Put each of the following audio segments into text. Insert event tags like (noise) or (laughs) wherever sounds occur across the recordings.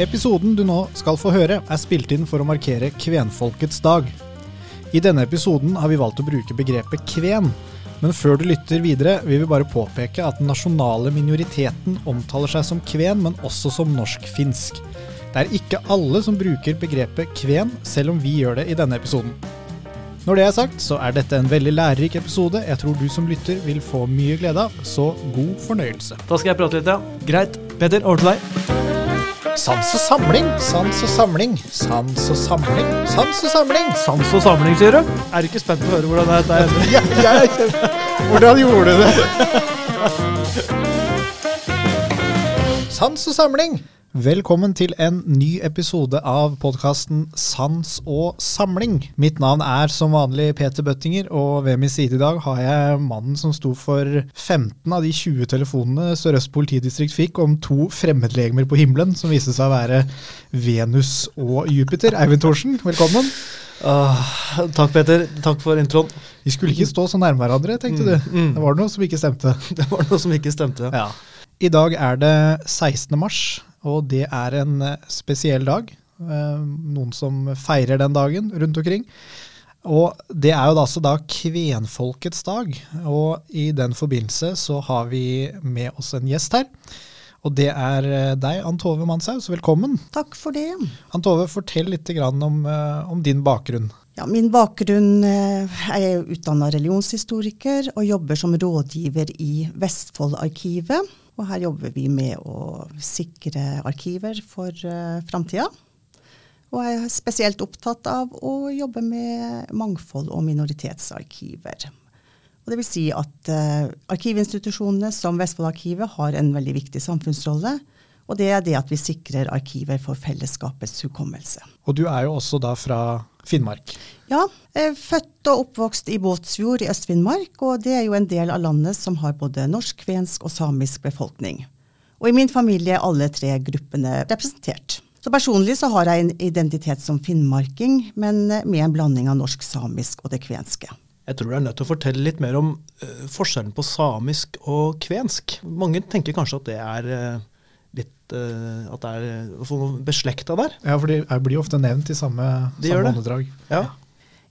Episoden du nå skal få høre, er spilt inn for å markere kvenfolkets dag. I denne episoden har vi valgt å bruke begrepet kven, men før du lytter videre, vil vi bare påpeke at den nasjonale minoriteten omtaler seg som kven, men også som norsk-finsk. Det er ikke alle som bruker begrepet kven, selv om vi gjør det i denne episoden. Når det er sagt, så er dette en veldig lærerik episode jeg tror du som lytter vil få mye glede av, så god fornøyelse. Da skal jeg prate litt, ja. Greit. Peter, over til deg. Sans og samling, sans og samling, sans og samling, sans og samling. Sans og samling, sier du? Er du ikke spent på å høre hvordan dette ender? (laughs) Ja, jeg er kjempe... Hvordan gjorde du det? (laughs) Sans og samling. Velkommen til en ny episode av podkasten Sans og samling. Mitt navn er som vanlig Peter Bøttinger, og ved min side i dag har jeg mannen som sto for 15 av de 20 telefonene Sør-Øst politidistrikt fikk om to fremmedlegemer på himmelen, som viste seg å være Venus og Jupiter. Eivind Thorsen, velkommen. Uh, takk, Peter. Takk for introen. Vi skulle ikke stå så nærme hverandre, tenkte du. Mm, mm. Det var noe som ikke stemte. (laughs) Det var noe som ikke stemte. Ja. I dag er det 16. mars, og det er en eh, spesiell dag. Eh, Noen som feirer den dagen rundt omkring. Og det er jo da altså da kvenfolkets dag, og i den forbindelse så har vi med oss en gjest her. Og det er eh, deg, Ann Tove Manshaus. Velkommen. Takk for det. Ann Tove, fortell litt grann om, om din bakgrunn. Ja, min bakgrunn Jeg er utdanna religionshistoriker og jobber som rådgiver i Vestfoldarkivet. Og her jobber vi med å sikre arkiver for uh, framtida. Og jeg er spesielt opptatt av å jobbe med mangfold- og minoritetsarkiver. Og det vil si at uh, arkivinstitusjonene som Vestfoldarkivet har en veldig viktig samfunnsrolle. Og det er det at vi sikrer arkiver for fellesskapets hukommelse. Og du er jo også da fra Finnmark. Ja, er født og oppvokst i Båtsfjord i Øst-Finnmark, og det er jo en del av landet som har både norsk, kvensk og samisk befolkning. Og i min familie er alle tre gruppene representert. Så personlig så har jeg en identitet som finnmarking, men med en blanding av norsk, samisk og det kvenske. Jeg tror du er nødt til å fortelle litt mer om uh, forskjellen på samisk og kvensk. Mange tenker kanskje at det er uh, At det er noe beslekta der. Ja, for de blir jo ofte nevnt i samme, De samme åndedrag. Ja.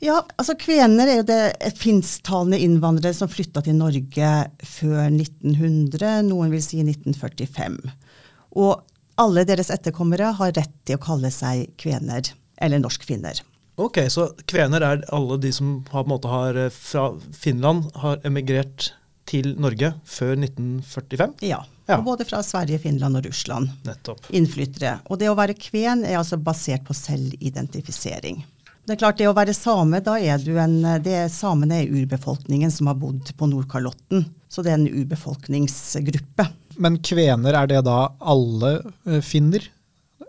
Ja, altså Kvener er jo det finsktalende innvandrere som flytta til Norge før 1900, noen vil si 1945. Og alle deres etterkommere har rett til å kalle seg kvener, eller norskfinner. Ok, så kvener er alle de som har, på en måte har, eh, fra Finland har emigrert til Norge før 1945? Ja, Ja. både fra Sverige, Finland og Russland. Nettopp. Innflyttere. Og det å være kven er altså basert på selvidentifisering. Det er klart, det å være same, da er du en det Samene er urbefolkningen som har bodd på Nordkalotten. Så det er en urbefolkningsgruppe. Men kvener, er det da alle eh, finner?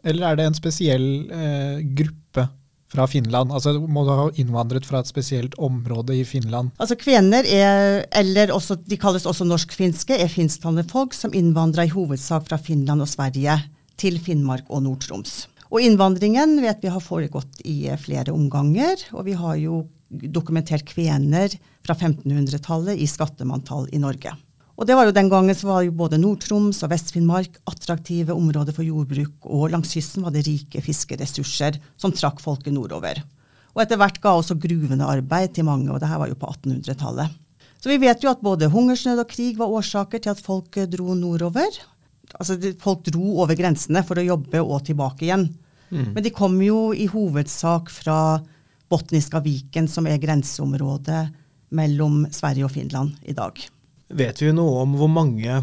Eller er det en spesiell eh, gruppe fra Finland? Altså Må du ha innvandret fra et spesielt område i Finland? Altså Kvener, er, eller også, de kalles også norsk-finske, er finsktalende folk som innvandra i hovedsak fra Finland og Sverige til Finnmark og Nord-Troms. Og innvandringen vet vi har foregått i flere omganger, og vi har jo dokumentert kvener fra 1500-tallet i skattemanntall i Norge. Og det var jo Den gangen så var jo både Nord-Troms og Vest-Finnmark attraktive områder for jordbruk, og langs kysten var det rike fiskeressurser som trakk folket nordover. Og etter hvert ga også gruvene arbeid til mange, og det her var jo på 1800-tallet. Så vi vet jo at både hungersnød og krig var årsaker til at folk dro nordover. Altså Folk dro over grensene for å jobbe og tilbake igjen. Men de kom jo i hovedsak fra Botniska Viken, som er grenseområdet mellom Sverige og Finland i dag. Vet vi noe om hvor mange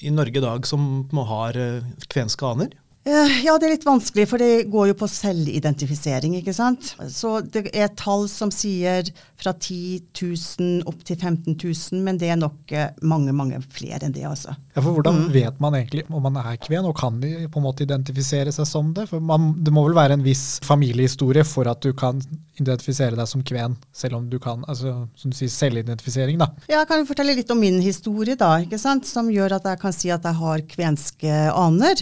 i Norge i dag som har eh, kvenske aner? Eh, Ja, det er litt vanskelig, for det går jo på selvidentifisering, ikke sant. Så det er tall som sier fra 10 000 opp til 15 000, men det er nok eh, mange, mange flere enn det, altså. Ja, for Hvordan Mm. vet man egentlig om man er kven, og kan de på en måte identifisere seg som det? For man, Det må vel være en viss familiehistorie for at du kan identifisere deg som kven, selv om du kan altså, som du sier, selvidentifisering, da. Ja, Jeg kan jo fortelle litt om min historie, da, ikke sant? som gjør at jeg kan si at jeg har kvenske aner.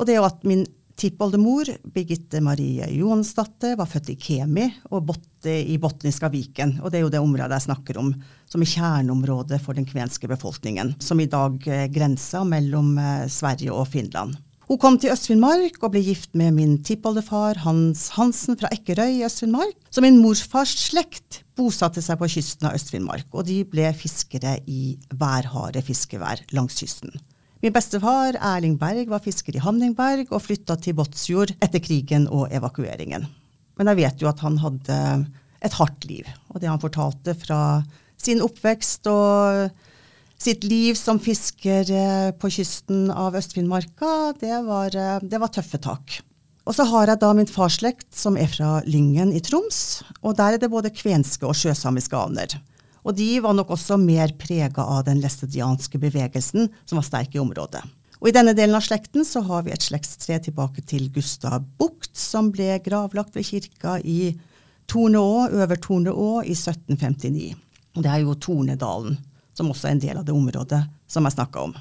Og det at min tippoldemor, Birgitte Marie Johansdatter, var født i Kemi og bodde i Botniska Viken. Og det er jo det området jeg snakker om, som er kjerneområdet for den kvenske befolkningen. Som i dag grenser mellom eh, Sverige og Finland. Hun kom til Øst-Finnmark og ble gift med min tippoldefar Hans Hansen fra Ekkerøy i Øst-Finnmark. Så min morfars slekt bosatte seg på kysten av Øst-Finnmark, og de ble fiskere i værharde fiskevær langs kysten. Min bestefar Erling Berg var fisker i Hamningberg og flytta til Båtsfjord etter krigen og evakueringen. Men jeg vet jo at han hadde et hardt liv, og det han fortalte fra sin oppvekst og sitt liv som fisker eh, på kysten av Øst-Finnmarka, det, eh, det, var tøffe tak. Og så har jeg da min farsslekt som er fra Lyngen i Troms, og der er det både kvenske og sjøsamiske aner. Og de var nok også mer prega av den læstedianske bevegelsen som var sterk i området. Og I denne delen av slekten så har vi et slektstre tilbake til Gustav Bucht, som ble gravlagt ved kirka i Torneå, Øver Torneå i 1759. Og Det er jo Tornedalen som også er en del av det området som jeg snakka om.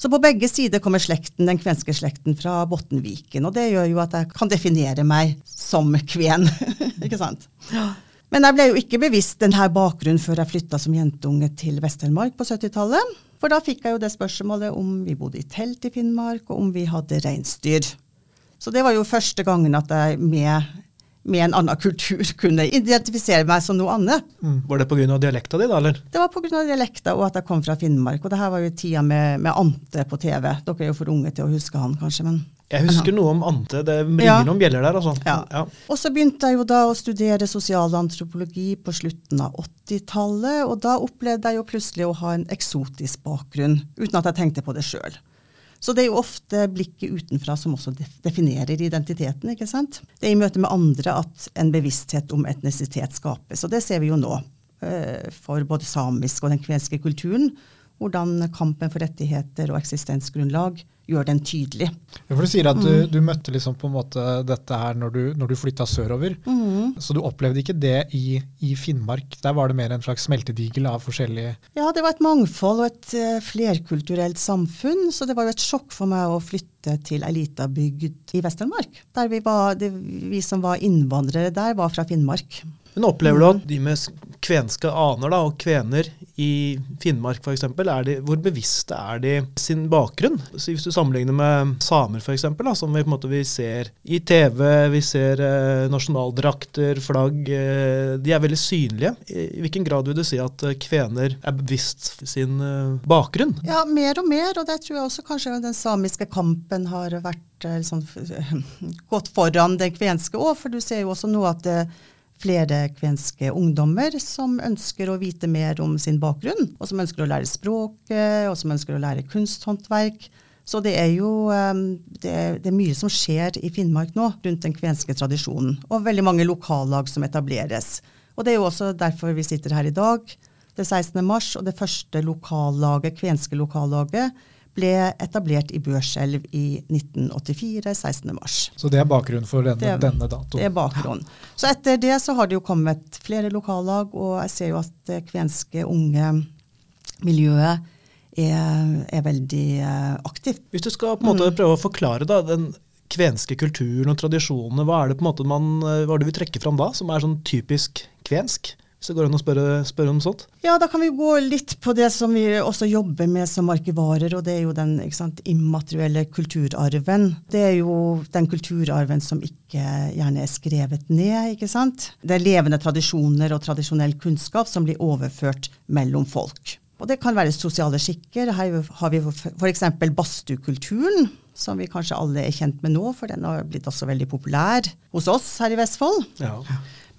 Så på begge sider kommer slekten, den kvenske slekten fra Bottenviken. Og det gjør jo at jeg kan definere meg som kven. (laughs) ikke sant? Men jeg ble jo ikke bevisst denne bakgrunnen før jeg flytta som jentunge til Vest-Telemark på 70-tallet. For da fikk jeg jo det spørsmålet om vi bodde i telt i Finnmark, og om vi hadde reinsdyr. Så det var jo første gangen at jeg med med en annen kultur kunne identifisere meg som noe annet. Mm. Var det pga. dialekta di, da? eller? Det var pga. dialekta og at jeg kom fra Finnmark. Og det her var jo tida med, med, Ante på TV. Dere er jo for unge til å huske han, kanskje. men... Jeg husker noe om Ante. Det ringer ja. noen bjeller der. altså. Ja. ja. Og så begynte jeg jo da å studere sosialantropologi på slutten av 80-tallet. Og da opplevde jeg jo plutselig å ha en eksotisk bakgrunn, uten at jeg tenkte på det sjøl. Så det er jo ofte blikket utenfra som også definerer identiteten. ikke sant? Det er i møte med andre at en bevissthet om etnisitet skapes. Og det ser vi jo nå eh, for både samisk og den kvenske kulturen. Hvordan kampen for rettigheter og eksistensgrunnlag gjør den tydelig. Ja, for Du sier at mm. du møtte liksom på en måte dette her når du, når du flytta sørover. Mm. Så du opplevde ikke det i, i, Finnmark? Der var det mer en slags smeltedigel av forskjellige Ja, det var et mangfold og et uh, flerkulturelt samfunn. Så det var jo et sjokk for meg å flytte til ei lita bygd i Vest-Telemark. Vi, vi som var innvandrere der, var fra Finnmark. Men opplever du at de med kvenske aner da, og kvener i Finnmark f.eks., hvor bevisste er de sin bakgrunn? Så hvis du sammenligner med samer f.eks., som vi måte vi ser i TV, vi ser eh, nasjonaldrakter, flagg, eh, de er veldig synlige. I, I hvilken grad vil du si at eh, kvener er bevisst sin eh, bakgrunn? Ja, mer og mer, og det tror jeg også kanskje den samiske kampen har vært eh, liksom, gått foran den kvenske òg, for du ser jo også nå at det flere kvenske ungdommer som ønsker å vite mer om sin bakgrunn, og som ønsker å lære språket, og som ønsker å lære kunsthåndverk. Så det er jo um, det er, det er mye som skjer i Finnmark nå rundt den kvenske tradisjonen, og veldig mange lokallag som etableres. Og det er jo også derfor vi sitter her i dag, det 16. mars, og det første lokallaget, kvenske lokallaget ble etablert i Børselv i 1984, 16. mars. Så det er bakgrunnen for denne, det, denne datoen? Det er bakgrunnen. Så etter det så har det jo kommet flere lokallag, og jeg ser jo at det kvenske unge miljøet er, er veldig uh, aktivt. Hvis du skal på en måte mm. prøve å forklare da, den kvenske kulturen og tradisjonene, hva er det på en måte man, hva er det vi trekker fram da, som er sånn typisk kvensk? Det går an å spørre, spørre, om sånt? Ja, da kan vi gå litt på det som vi også jobber med som arkivarer, og det er jo den sant, immaterielle kulturarven. Det er jo den kulturarven som ikke gjerne er skrevet ned, ikke sant. Det er levende tradisjoner og tradisjonell kunnskap som blir overført mellom folk. Og det kan være sosiale skikker. Her har vi f.eks. badstuekulturen, som vi kanskje alle er kjent med nå, for den har blitt også veldig populær hos oss her i Vestfold. Ja.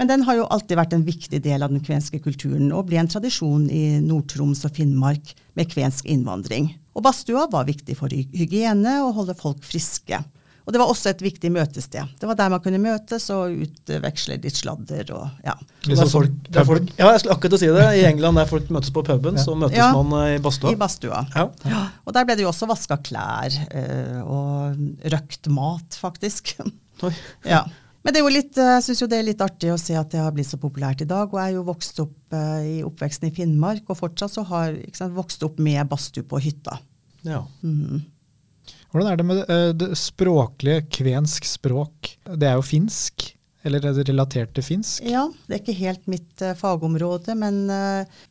Men den har jo alltid vært en viktig del av den kvenske kulturen, og ble en tradisjon i Nord-Troms og Finnmark med kvensk innvandring. Og badstua var viktig for hygiene og holde folk friske. Og det var også et viktig møtested. Det var der man kunne møtes og utveksle litt sladder og ja. Der folk, der folk, ja, jeg skulle akkurat si det. I England der folk møtes på puben, ja. så møtes ja, man eh, i badstua. I badstua. Ja. ja. Og der ble det jo også vaska klær øh, og røkt mat, faktisk. Oi. Ja. Men det er jo litt, eh, jeg syns jo det er litt artig å se at det har blitt så populært i dag. Og jeg er jo vokst opp uh, i oppveksten i Finnmark, og fortsatt så har jeg vokst opp med badstue på hytta. Ja. Mm. Hvordan er det med uh, det språklige, kvensk språk? Det er jo finsk? Eller er det relatert til finsk? Ja, det er ikke helt mitt uh, fagområde, men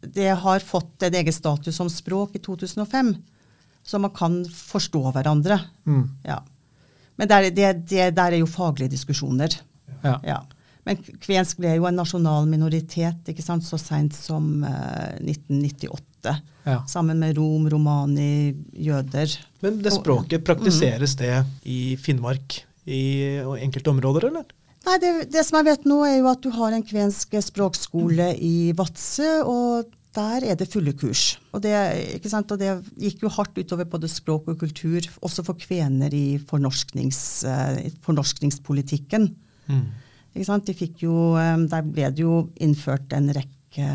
det har fått en egen status som språk i 2005. Så man kan forstå hverandre. Mm. Ja. Men der, det, det, der er jo faglige diskusjoner. Ja. Ja. Men kvensk ble jo en nasjonal minoritet ikke sant, så seint som eh, 1998. Ja. Sammen med rom, romani, jøder. Men det språket, praktiseres det i Finnmark i enkelte områder, eller? Nei, det, det som jeg vet nå, er jo at du har en kvensk språkskole i Vadsø, og der er det fulle kurs. Og det, og det gikk jo hardt utover både språk og kultur, også for kvener i fornorsknings, eh, fornorskningspolitikken. Ikke sant? De fikk jo, eh, der ble det jo innført en rekke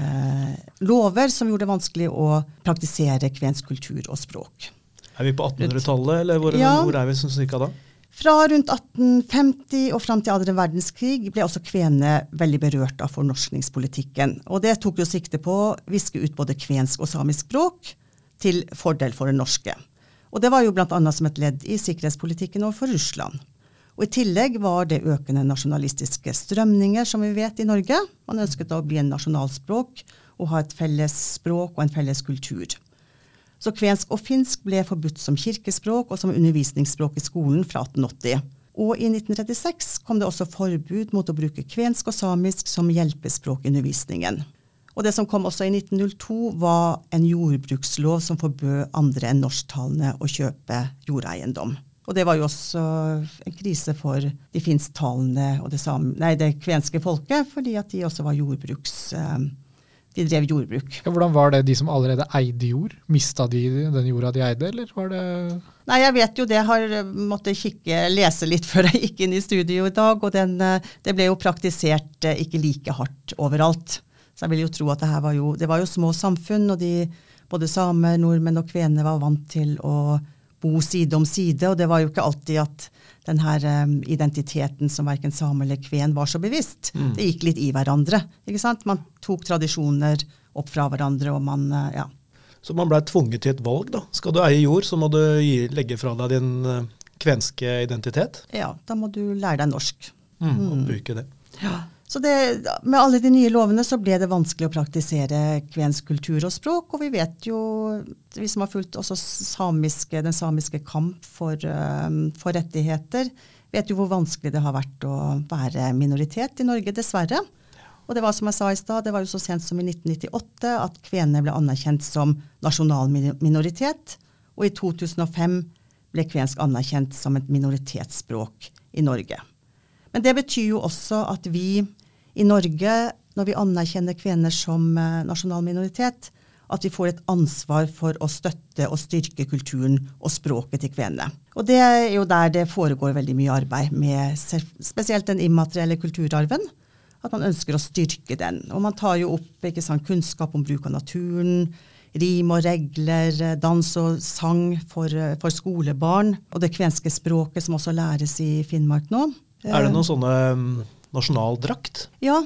lover som gjorde det vanskelig å praktisere kvensk kultur og språk. Er vi på 1800-tallet, eller hvor, Ja. hvor er vi som cirka da? Fra rundt 1850 og fram til andre verdenskrig ble også kvenene veldig berørt av fornorskningspolitikken. Og det tok jo sikte på å viske ut både kvensk og samisk språk til fordel for det norske. Og det var jo bl.a. som et ledd i sikkerhetspolitikken overfor Russland. Og I tillegg var det økende nasjonalistiske strømninger, som vi vet, i Norge. Man ønsket å bli en nasjonalspråk og ha et felles språk og en felles kultur. Så kvensk og finsk ble forbudt som kirkespråk og som undervisningsspråk i skolen fra 1880. Og i 1936 kom det også forbud mot å bruke kvensk og samisk som hjelpespråk i undervisningen. Og det som kom også i 1902, var en jordbrukslov som forbød andre enn norsktalende å kjøpe jordeiendom. Og det var jo også en krise for de finsktalende og det, nei, det kvenske folket, fordi at de også var jordbruks... De drev jordbruk. Ja, hvordan var det de som allerede eide jord? Mista de den jorda de eide, eller var det Nei, jeg vet jo det. Jeg har eh, måttet kikke, lese litt (laughs) før jeg gikk inn i studio i dag. Og den, eh, det ble jo praktisert eh, ikke like hardt overalt. Så jeg vil jo tro at det her var jo Det var jo små samfunn, og de, både samer, nordmenn og kvener var vant til å bo side om side. Og det var jo ikke alltid at den her um, identiteten som verken same eller kven var så bevisst. Det gikk litt i hverandre. ikke sant? Man tok tradisjoner opp fra hverandre, og man uh, ja. Så man blei tvunget til et valg, da. Skal du eie jord, så må du gi, legge fra deg din uh, kvenske identitet. ja, da må du lære deg norsk. Og bruke det. Så det, med alle de nye lovene så ble det vanskelig å praktisere kvensk kultur og språk. Og vi vet jo, vi som har fulgt også samiske, den samiske kamp for, for rettigheter, vet jo hvor vanskelig det har vært å være minoritet i Norge, dessverre. Og det var som jeg sa i stad, det var jo så sent som i 1998 at kvenene ble anerkjent som nasjonal minoritet. Og i 2005 ble kvensk anerkjent som et minoritetsspråk i Norge. Men det betyr jo også at vi i Norge, når vi anerkjenner kvener som eh, nasjonal minoritet, at vi får et ansvar for å støtte og styrke kulturen og språket til kvenene. Og det er jo der det foregår veldig mye arbeid med spesielt den immaterielle kulturarven. At man ønsker å styrke den. Og man tar jo opp sant, kunnskap om bruk av naturen, rim og regler, eh, dans og sang for, eh, for skolebarn. Og det kvenske språket som også læres i Finnmark nå. Er det noen sånne mm, nasjonaldrakt? Ja,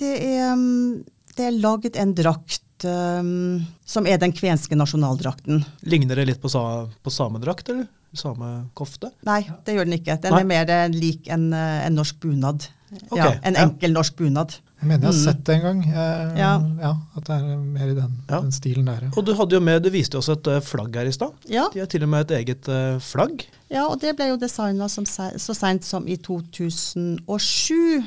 det er, mm, det er laget en drakt um, som er den kvenske nasjonaldrakten. Ligner det litt på, sa, på samedrakt, eller? Samekofte? Nei, det gjør den ikke. Den Nei. er mer eh, lik en, eh, en norsk bunad. Ok, ja, en ja. enkel norsk bunad. Jeg mener jeg har Mm. sett det en gang. Eh, Ja. ja, At det er mer i den, Ja. den stilen der. Ja. Og du hadde jo med, du viste oss et eh, flagg her i stad. Ja, De har til og med et eget eh, flagg. ja, og det ble jo designa så seint som i 2007.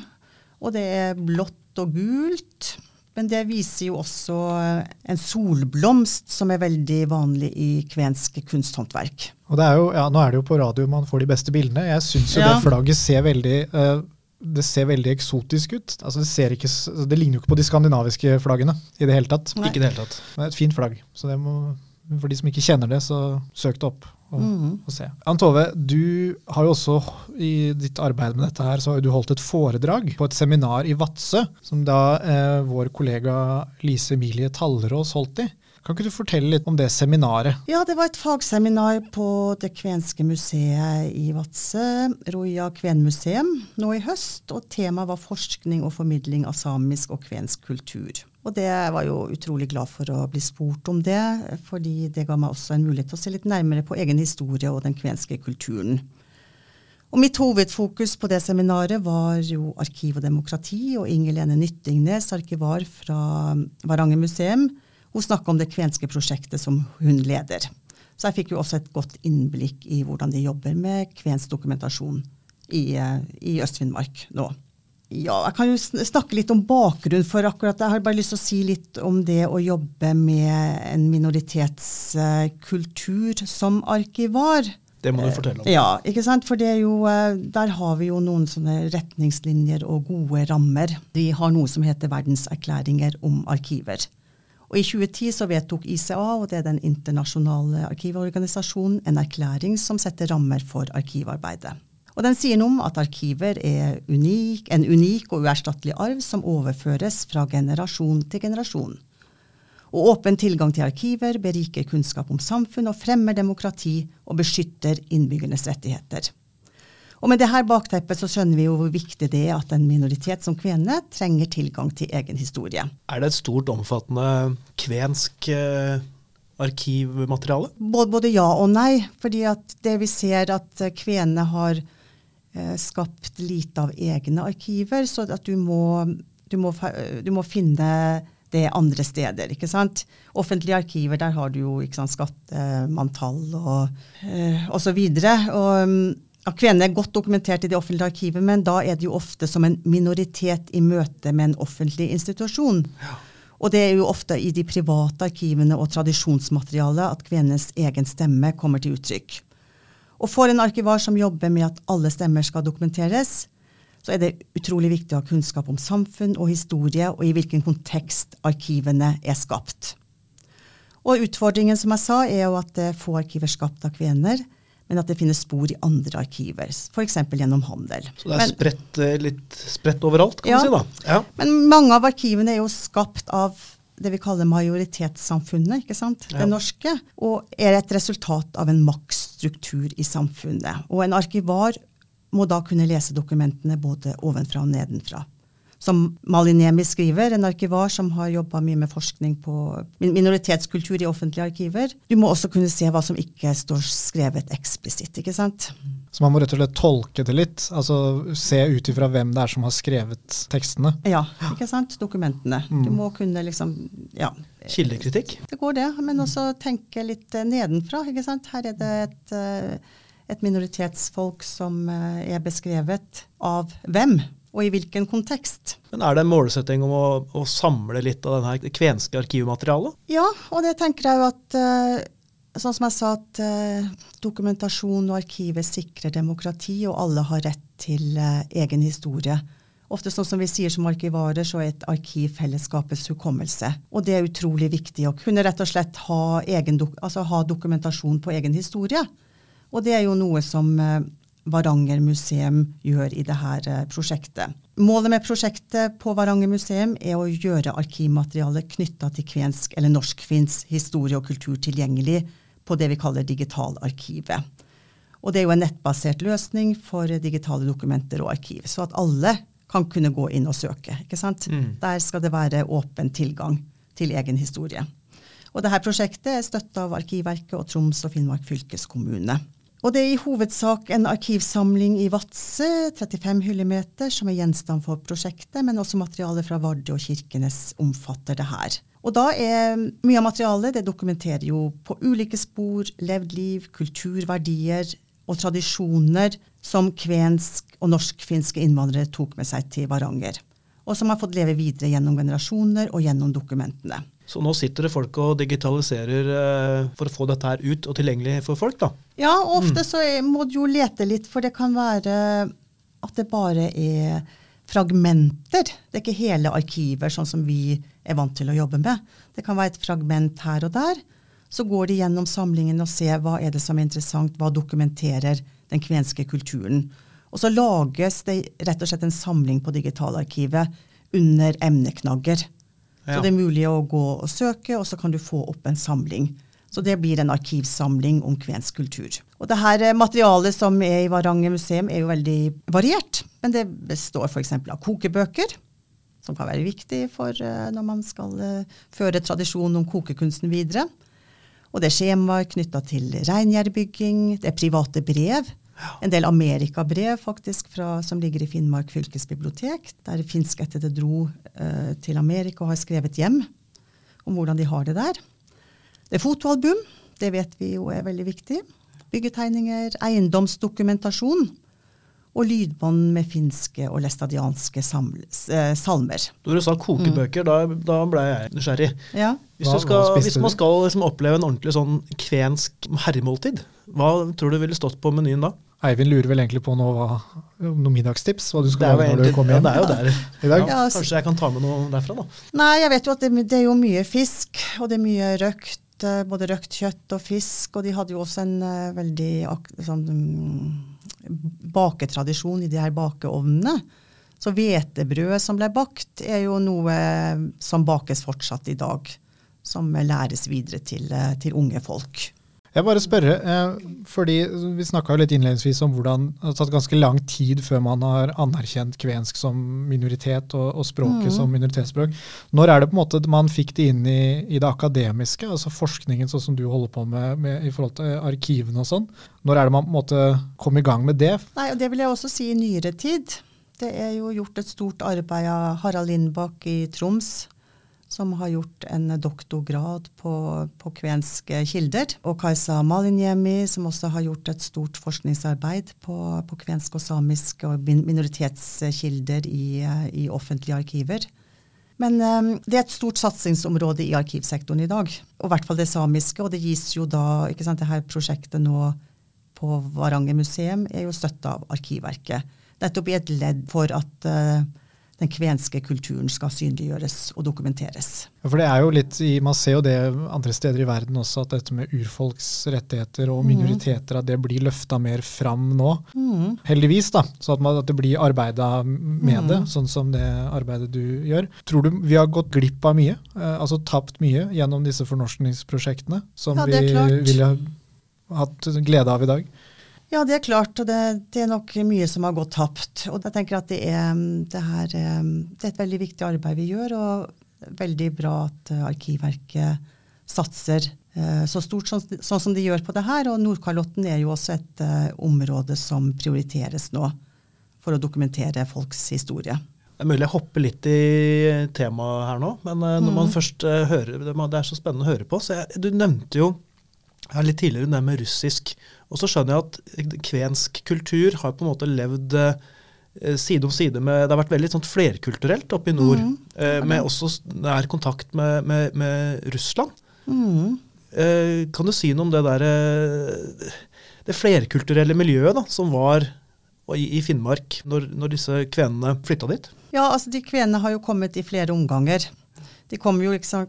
Og det er blått og gult. Men det viser jo også en solblomst, som er veldig vanlig i kvensk kunsthåndverk. Og det er jo, ja, Nå er det jo på radio man får de beste bildene. Jeg syns jo Ja. det flagget ser veldig eh, det ser veldig eksotisk ut. Altså det, ser ikke, det ligner jo ikke på de skandinaviske flaggene i det hele tatt. Nei. Ikke det hele tatt. Er et fint flagg. Så det må, for de som ikke kjenner det, så søk det opp og, Mhm. og se. Ann Tove, du har jo også i ditt arbeid med dette her, så har du holdt et foredrag på et seminar i Vadsø, som da eh, vår kollega Lise Emilie Tallerås holdt i. Kan ikke du fortelle litt om det seminaret? Ja, det var et fagseminar på det kvenske museet i Vadsø, Roja kvenmuseum, nå i høst. Og temaet var forskning og formidling av samisk og kvensk kultur. Og det var jo utrolig glad for å bli spurt om det, fordi det ga meg også en mulighet til å se litt nærmere på egen historie og den kvenske kulturen. Og mitt hovedfokus på det seminaret var jo arkiv og demokrati, og Inger Lene Nyttingnes, arkivar fra Varanger museum, hun snakka om det kvenske prosjektet som hun leder. Så jeg fikk jo også et godt innblikk i hvordan de jobber med kvensk dokumentasjon i, eh, i Øst-Finnmark nå. Ja, jeg kan jo snakke litt om bakgrunn for akkurat Jeg har bare lyst til å si litt om det å jobbe med en minoritetskultur som arkivar. Det må du fortelle om. Ja, ikke sant? For det jo, eh, der har vi jo noen sånne retningslinjer og gode rammer. Vi har noe som heter verdenserklæringer om arkiver. Og I 2010 så vedtok ICA, og det er den internasjonale arkivorganisasjonen, en erklæring som setter rammer for arkivarbeidet. Og Den sier noe om at arkiver er unik, en unik og uerstattelig arv som overføres fra generasjon til generasjon. Og åpen tilgang til arkiver beriker kunnskap om samfunn og fremmer demokrati og beskytter innbyggernes rettigheter. Og Med det her bakteppet så skjønner vi jo hvor viktig det er at en minoritet som kvenene trenger tilgang til egen historie. Er det et stort, omfattende kvensk eh, arkivmateriale? Både, både, ja og nei. fordi at det vi ser at kvenene har eh, skapt lite av egne arkiver, så at du må, du må, du må finne det andre steder. ikke sant? Offentlige arkiver, der har du jo ikke sant, skattemanntall og så videre, Og Kvenene er godt dokumentert i det offentlige arkivet, men da er det jo ofte som en minoritet i møte med en offentlig institusjon. Ja. Og det er jo ofte i de private arkivene og tradisjonsmaterialet at kvenenes egen stemme kommer til uttrykk. Og for en arkivar som jobber med at alle stemmer skal dokumenteres, så er det utrolig viktig å ha kunnskap om samfunn og historie, og i hvilken kontekst arkivene er skapt. Og utfordringen som jeg sa, er jo at det få arkiver skapt av kvener, men at det finnes spor i andre arkiver, f.eks. gjennom handel. Så det er spredt, eh, litt spredt overalt, kan ja, man si? da? Ja. Men mange av arkivene er jo skapt av det vi kaller majoritetssamfunnet, ikke sant? det norske, og er et resultat av en maktstruktur i samfunnet. Og en arkivar må da kunne lese dokumentene både ovenfra og nedenfra. Som Malin Niemi skriver, en arkivar som har jobba mye med forskning på minoritetskultur i offentlige arkiver. Du må også kunne se hva som ikke står skrevet eksplisitt. ikke sant? Så man må rett og slett tolke det litt? altså Se ut ifra hvem det er som har skrevet tekstene? Ja, ikke sant? Dokumentene. Mm. Du må kunne liksom ja. Kildekritikk? Det går det, men også tenke litt nedenfra. ikke sant? Her er det et eh, et minoritetsfolk som eh, er beskrevet av hvem, og i hvilken kontekst. Men Er det en målsetting om å, å samle litt av denne kvenske arkivmaterialet? Ja, og det tenker jeg jo at eh, Sånn som jeg sa, at uh, dokumentasjon og arkivet sikrer demokrati, og alle har rett til uh, egen historie. Ofte sånn som vi sier som arkivarer, så er et arkiv fellesskapets hukommelse. Og det er utrolig viktig å kunne rett og slett ha, egen, altså ha dokumentasjon på egen historie. Og det er jo noe som eh, Varanger museum gjør i dette eh, prosjektet. Målet med prosjektet på Varanger museum er å gjøre arkivmateriale knytta til kvensk eller norsk-finsk historie og kultur tilgjengelig på det vi kaller digitalarkivet. Og det er jo en nettbasert løsning for digitale dokumenter og arkiv, så at alle kan kunne gå inn og søke. ikke sant? Mm. Der skal det være åpen tilgang til egen historie. Og dette prosjektet er støtta av Arkivverket og Troms og Finnmark fylkeskommune. Og det er i hovedsak en arkivsamling i Vadsø, 35 hyllemeter, som er gjenstand for prosjektet, men også materiale fra Vardø og Kirkenes omfatter det her. Og da er mye av materialet det dokumenterer jo på ulike spor levd liv, kulturverdier og tradisjoner som kvensk og norsk-finske innvandrere tok med seg til Varanger, og som har fått leve videre gjennom generasjoner og gjennom dokumentene. Så nå sitter det folk og digitaliserer eh, for å få dette her ut og tilgjengelig for folk, da? Ja, ofte mm. så må du jo lete litt, for det kan være at det bare er fragmenter. Det er ikke hele arkiver, sånn som vi er vant til å jobbe med. Det kan være et fragment her og der. Så går de gjennom samlingen og ser hva er det som er interessant, hva dokumenterer den kvenske kulturen. Og så lages det rett og slett en samling på digitalarkivet under emneknagger. Ja. Så det er mulig å gå og søke, og så kan du få opp en samling. Så det blir en arkivsamling om kvensk kultur. Og det her eh, materialet som er i Varanger museum, er jo veldig variert. Men det består f.eks. av kokebøker, som kan være viktig for uh, når man skal uh, føre tradisjonen om kokekunsten videre. Og det er skjemaer knytta til reingjerdbygging, det er private brev en del amerikabrev faktisk fra, som ligger i Finnmark fylkesbibliotek, der finskættede dro uh, til Amerika og har skrevet hjem om hvordan de har det der. Det er fotoalbum. Det vet vi jo er veldig viktig. Byggetegninger, eiendomsdokumentasjon og lydbånd med finske og læstadianske eh, salmer. Når du sa kokebøker, mm. da, da, ble jeg nysgjerrig. Ja. Hvis, skal, hvis, man skal liksom oppleve en ordentlig sånn kvensk herremåltid, hva tror du ville stått på menyen da? Eivind lurer vel egentlig på noe, noe middagstips? Hva du skal lage når du kommer hjem? Ja, det er jo der i dag. Ja, kanskje jeg kan ta med noe derfra, da? Nei, jeg vet jo at det, det er jo mye fisk, og det er mye røkt. Eh, både røkt kjøtt og fisk. Og de hadde jo også en uh, veldig sånn, um, baketradisjon i de her bakeovnene. Så hvetebrødet som ble bakt, er jo noe som bakes fortsatt i dag. Som læres videre til, til unge folk. Jeg bare spørre, eh, fordi Vi snakka litt innledningsvis om hvordan det har tatt ganske lang tid før man har anerkjent kvensk som minoritet og, og språket mm. som minoritetsspråk. Når er det på en måte man fikk det inn i, i det akademiske, altså forskningen sånn som du holder på med, med i forhold til arkivene og sånn? Når er det man på en måte kom i gang med det? Nei, og Det vil jeg også si i nyere tid. Det er jo gjort et stort arbeid av Harald Lindbakk i Troms som har gjort en doktorgrad på, på kvenske kilder. Og Kajsa Malinjemi, som også har gjort et stort forskningsarbeid på, på kvensk og samisk og minoritetskilder i, i offentlige arkiver. Men um, det er et stort satsingsområde i arkivsektoren i dag. Og i hvert fall det samiske. Og det gis jo da ikke sant, det her prosjektet nå på Varanger museum er jo støtta av Arkivverket. Nettopp i et ledd for at uh, den kvenske kulturen skal synliggjøres og dokumenteres. Ja, for det er jo litt, Man ser jo det andre steder i verden også, at dette med urfolks rettigheter og mm. minoriteter at det blir løfta mer fram nå. Mm. Heldigvis, da, så at, man, at det blir arbeida med mm. det, sånn som det arbeidet du gjør. Tror du vi har gått glipp av mye, eh, altså tapt mye, gjennom disse fornorskningsprosjektene som ja, vi ville hatt glede av i dag? Ja, det er klart. Og det, det, er nok mye som har gått tapt. Og jeg tenker at det er, det, her, eh, det er et veldig viktig arbeid vi gjør, og veldig bra at eh, Arkivverket satser uh, så stort sånn, sånn, som de gjør på det her. Og Nordkalotten er jo også et uh, område som prioriteres nå for å dokumentere folks historie. Det er mulig jeg hopper litt i temaet her nå, men uh, når mm. man først hører Det er så spennende å høre på. så jeg, Du nevnte jo her litt tidligere det med russisk. Og så skjønner jeg at kvensk kultur har på en måte levd eh, side om side med Det har vært veldig sånn flerkulturelt oppe i nord. Mm. Eh, med også nær kontakt med, med, med Russland. Mm. Eh, kan du si noe om det der eh, Det flerkulturelle miljøet da, som var i, i Finnmark når, når disse kvenene flytta dit? Ja, altså de kvenene har jo kommet i flere omganger. De kom jo liksom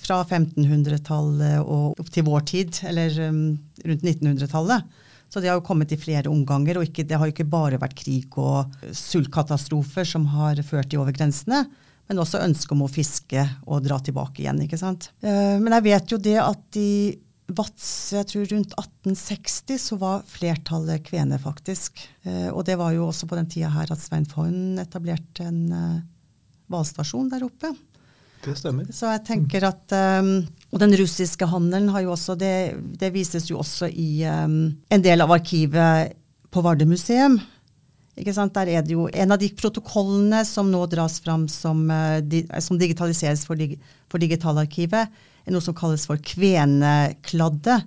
fra 1500-tallet og opp til vår tid, eller um, rundt 1900-tallet. Så de har jo kommet i flere omganger, og ikke, det har jo ikke bare vært krig og sultkatastrofer som har ført de over grensene, men også ønske om å fiske og dra tilbake igjen. ikke sant? Uh, men jeg vet jo det at i Vadsø, jeg tror rundt 1860, så var flertallet kvener, faktisk. Uh, og det var jo også på den tida her at Svein Foyn etablerte en uh, hvalstasjon der oppe. Det stemmer. Så jeg tenker at um, Og den russiske handelen har jo også det, det vises jo også i um, en del av arkivet på Vardø museum. Der er det jo En av de protokollene som nå dras fram som, uh, di, som digitaliseres for, dig, for Digitalarkivet, er noe som kalles for Kvenekladde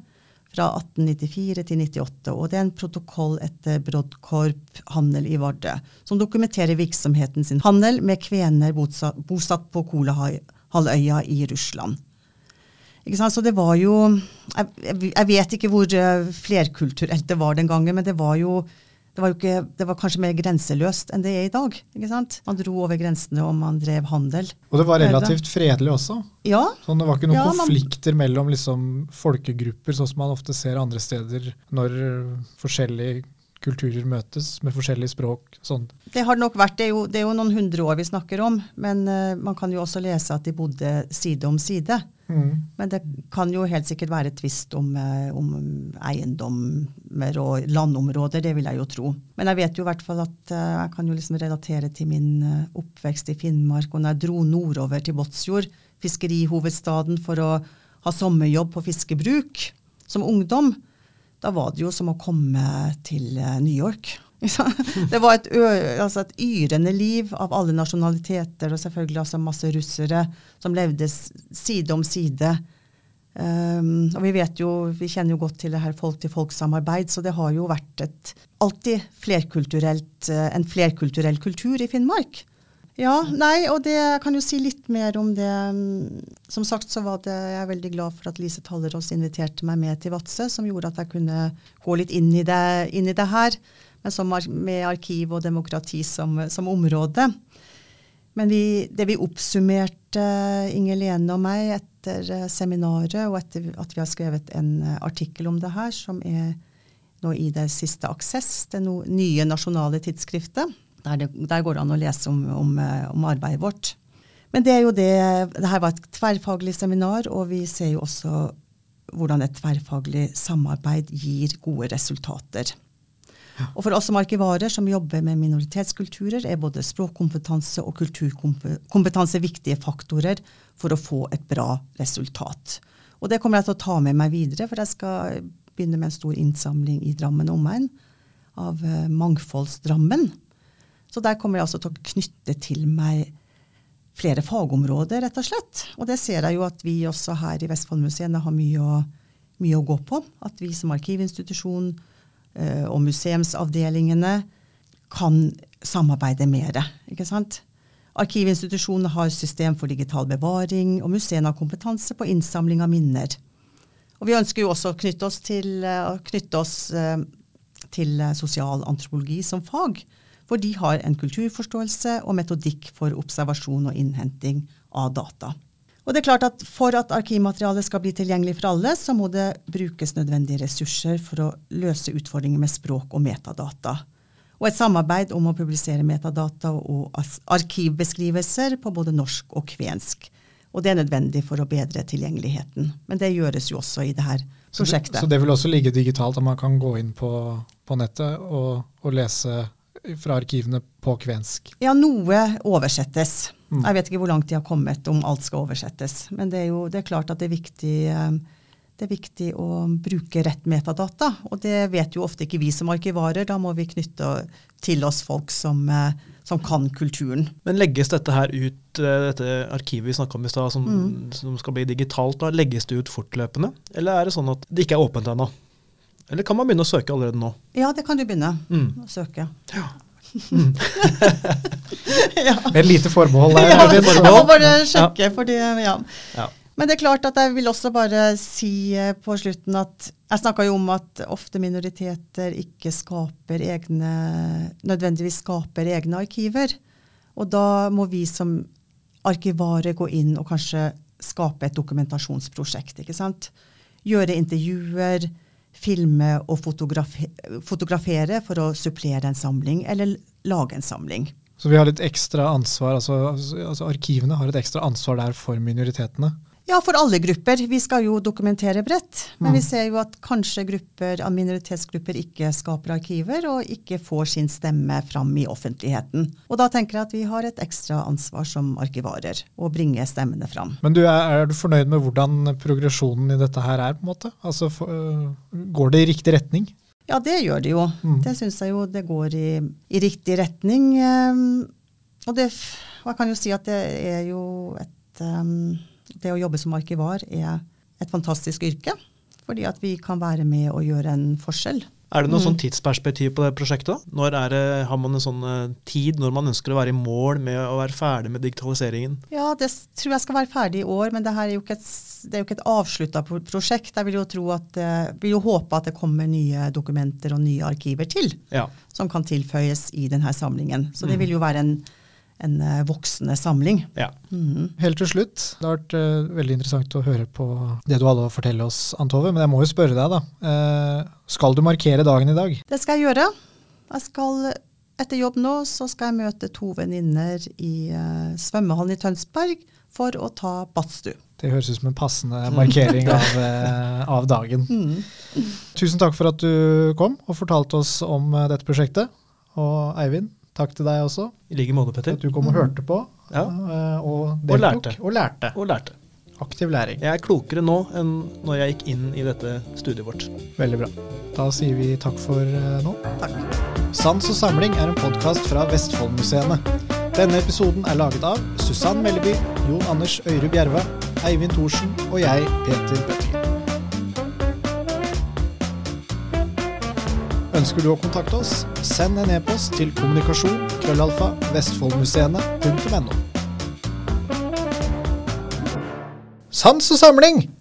fra 1894 til 98. Og det er en protokoll etter Brodkorp handel i Vardø, som dokumenterer virksomheten sin handel med kvener bosatt, på Kolahalvøya i Russland. Så det var jo jeg, jeg vet ikke hvor eh, flerkulturelt det var den gangen, men det var jo det var, ikke, det var, kanskje mer grenseløst enn det er i dag. ikke sant? Man dro over grensene og man drev handel. Og det var relativt fredelig også? Ja. Sånn, det var ikke noen ja, konflikter man, mellom liksom, folkegrupper, sånn som man ofte ser andre steder når forskjellige kulturer møtes med forskjellige språk? Sånn. Det har nok vært, det er, jo, det er jo noen hundre år vi snakker om, men uh, man kan jo også lese at de bodde side om side. Mm. Men det kan jo helt sikkert være tvist om, uh, om, eiendommer og landområder, det vil jeg jo tro. Men jeg vet jo i hvert fall at uh, jeg kan jo liksom relatere til min oppvekst i Finnmark. Og når jeg dro nordover til Båtsfjord, fiskerihovedstaden, for å ha sommerjobb på fiskebruk som ungdom, da var det jo som å komme til eh, New York. Det var et, altså et, yrende liv av alle nasjonaliteter, og selvfølgelig altså masse russere som levde side om side Um, og vi vet jo, vi kjenner jo godt til det her folk-til-folk-samarbeid, så det har jo vært et, alltid flerkulturelt, uh, en flerkulturell kultur i Finnmark. Ja, nei, og det kan jo si litt mer om det. Som sagt så var det, jeg er veldig glad for at Lise Tallerås inviterte meg med til Vadsø, som gjorde at jeg kunne gå litt inn i det, inn i det her, men med arkiv og demokrati som, som område. Men vi, det vi oppsummerte, Inger Lene og meg, etter eh, seminaret, og etter at vi har skrevet en eh, artikkel om det her, som er nå i det siste Aksess, det no, nye nasjonale tidsskriftet, der, det, der, går det an å lese om, om, eh, om, arbeidet vårt. Men det er jo det det her var et tverrfaglig seminar, og vi ser jo også hvordan et tverrfaglig samarbeid gir gode resultater. Og for oss som arkivarer som jobber med minoritetskulturer, er både språkkompetanse og kulturkompetanse viktige faktorer for å få et bra resultat. Og det kommer jeg til å ta med meg videre, for jeg skal begynne med en stor innsamling i Drammen og omegn av eh, Mangfoldsdrammen. Så der kommer jeg altså til å knytte til meg flere fagområder, rett og slett. Og det ser jeg jo at vi også her i Vestfoldmuseene har mye å, mye å, gå på. At vi som arkivinstitusjon og museumsavdelingene kan samarbeide mer. ikke sant? Arkivinstitusjonene har system for digital bevaring, og museene har kompetanse på innsamling av minner. Og vi ønsker jo også å knytte oss til, uh, knytte oss, uh, til sosial antropologi som fag. For de har en kulturforståelse og metodikk for observasjon og innhenting av data. Og det er klart at For at arkivmaterialet skal bli tilgjengelig for alle, så må det brukes nødvendige ressurser for å løse utfordringer med språk og metadata. Og et samarbeid om å publisere metadata og arkivbeskrivelser på både norsk og kvensk. Og det er nødvendig for å bedre tilgjengeligheten. Men det gjøres jo også i det her prosjektet. Så det, så det vil også ligge digitalt, at man kan gå inn på, på nettet og, og lese fra arkivene på kvensk? Ja, noe oversettes. Mm. Jeg vet ikke hvor langt de har kommet om alt skal oversettes. Men det er jo det er klart at det er viktig, eh, det er viktig å bruke rett metadata. Og det vet jo ofte ikke vi som arkivarer. Da må vi knytte til oss folk som, eh, som kan kulturen. Men legges dette her ut, eh, dette arkivet vi snakka om i stad, som, mm. som, skal bli digitalt, da, legges det ut fortløpende? Eller er det sånn at det ikke er åpent ennå? Eller kan man begynne å søke allerede nå? Ja, det kan du begynne mm. å søke. Ja. Mm. (laughs) ja. Med et lite forbehold der. Ja, jeg må bare sjekke, ja. fordi ja. ja. Men det er klart at jeg vil også bare si eh, på slutten at jeg snakka jo om at ofte minoriteter ikke skaper egne, nødvendigvis skaper egne arkiver. Og da må vi som arkivarer gå inn og kanskje skape et dokumentasjonsprosjekt. ikke sant? Gjøre intervjuer filme og fotografere for å supplere en samling, eller lage en samling. Så vi har litt ekstra ansvar, altså, altså arkivene har et ekstra ansvar der for minoritetene? Ja, for alle grupper. Vi skal jo dokumentere bredt. Men mm. vi ser jo at kanskje grupper av minoritetsgrupper ikke skaper arkiver, og ikke får sin stemme fram i offentligheten. Og da tenker jeg at vi har et ekstra ansvar som arkivarer, å bringe stemmene fram. Men du, er, er, du fornøyd med hvordan progresjonen i dette her er, på en måte? Altså, for, øh, går det i riktig retning? Ja, det gjør det jo. Mm. Det syns jeg jo det går i, i riktig retning. Um, og det, og jeg kan jo si at det er jo et um, det å jobbe som arkivar er et fantastisk yrke. Fordi at vi kan være med og gjøre en forskjell. Er det noe mm. sånn tidsperspektiv på det prosjektet? Når det, Har man en sånn uh, tid når man ønsker å være i mål med å være ferdig med digitaliseringen? Ja, det tror jeg skal være ferdig i år, men det her er jo ikke et, det et avslutta prosjekt. Jeg vil jo, tro at, uh, vil jo håpe at det kommer nye dokumenter og nye arkiver til. Ja. Som kan tilføyes i denne samlingen. Så det mm. vil jo være en en uh, voksende samling. Ja. Mm. Helt til slutt, det har vært uh, veldig interessant å høre på det du hadde å fortelle oss, Antove. Men jeg må jo spørre deg, da. Uh, skal du markere dagen i dag? Det skal jeg gjøre. Jeg skal, etter jobb nå så skal jeg møte to venninner i svømmehallen i Tønsberg for å ta badstue. Det høres ut som en passende markering av, av dagen. (laughs) Mm. Tusen takk for at du kom og fortalte oss om dette prosjektet. Og Eivind, Takk til deg også. I like måte, Petter. At du kom og hørte på. Ja. Og, og, og, lærte. og, lærte. Og lærte. Aktiv læring. Jeg er klokere nå enn når jeg gikk inn i dette studiet vårt. Veldig bra. Da sier vi takk for uh, nå. Takk. Sans og samling er en podkast fra Vestfoldmuseene. Denne episoden er laget av Susann Melleby, Jon Anders Øyre Bjerve, Eivind Thorsen og jeg, Peter Pettersen. Ønsker du å kontakte oss, send en e-post til kommunikasjon krøllalfa vestfoldmuseene.no. Sans og samling!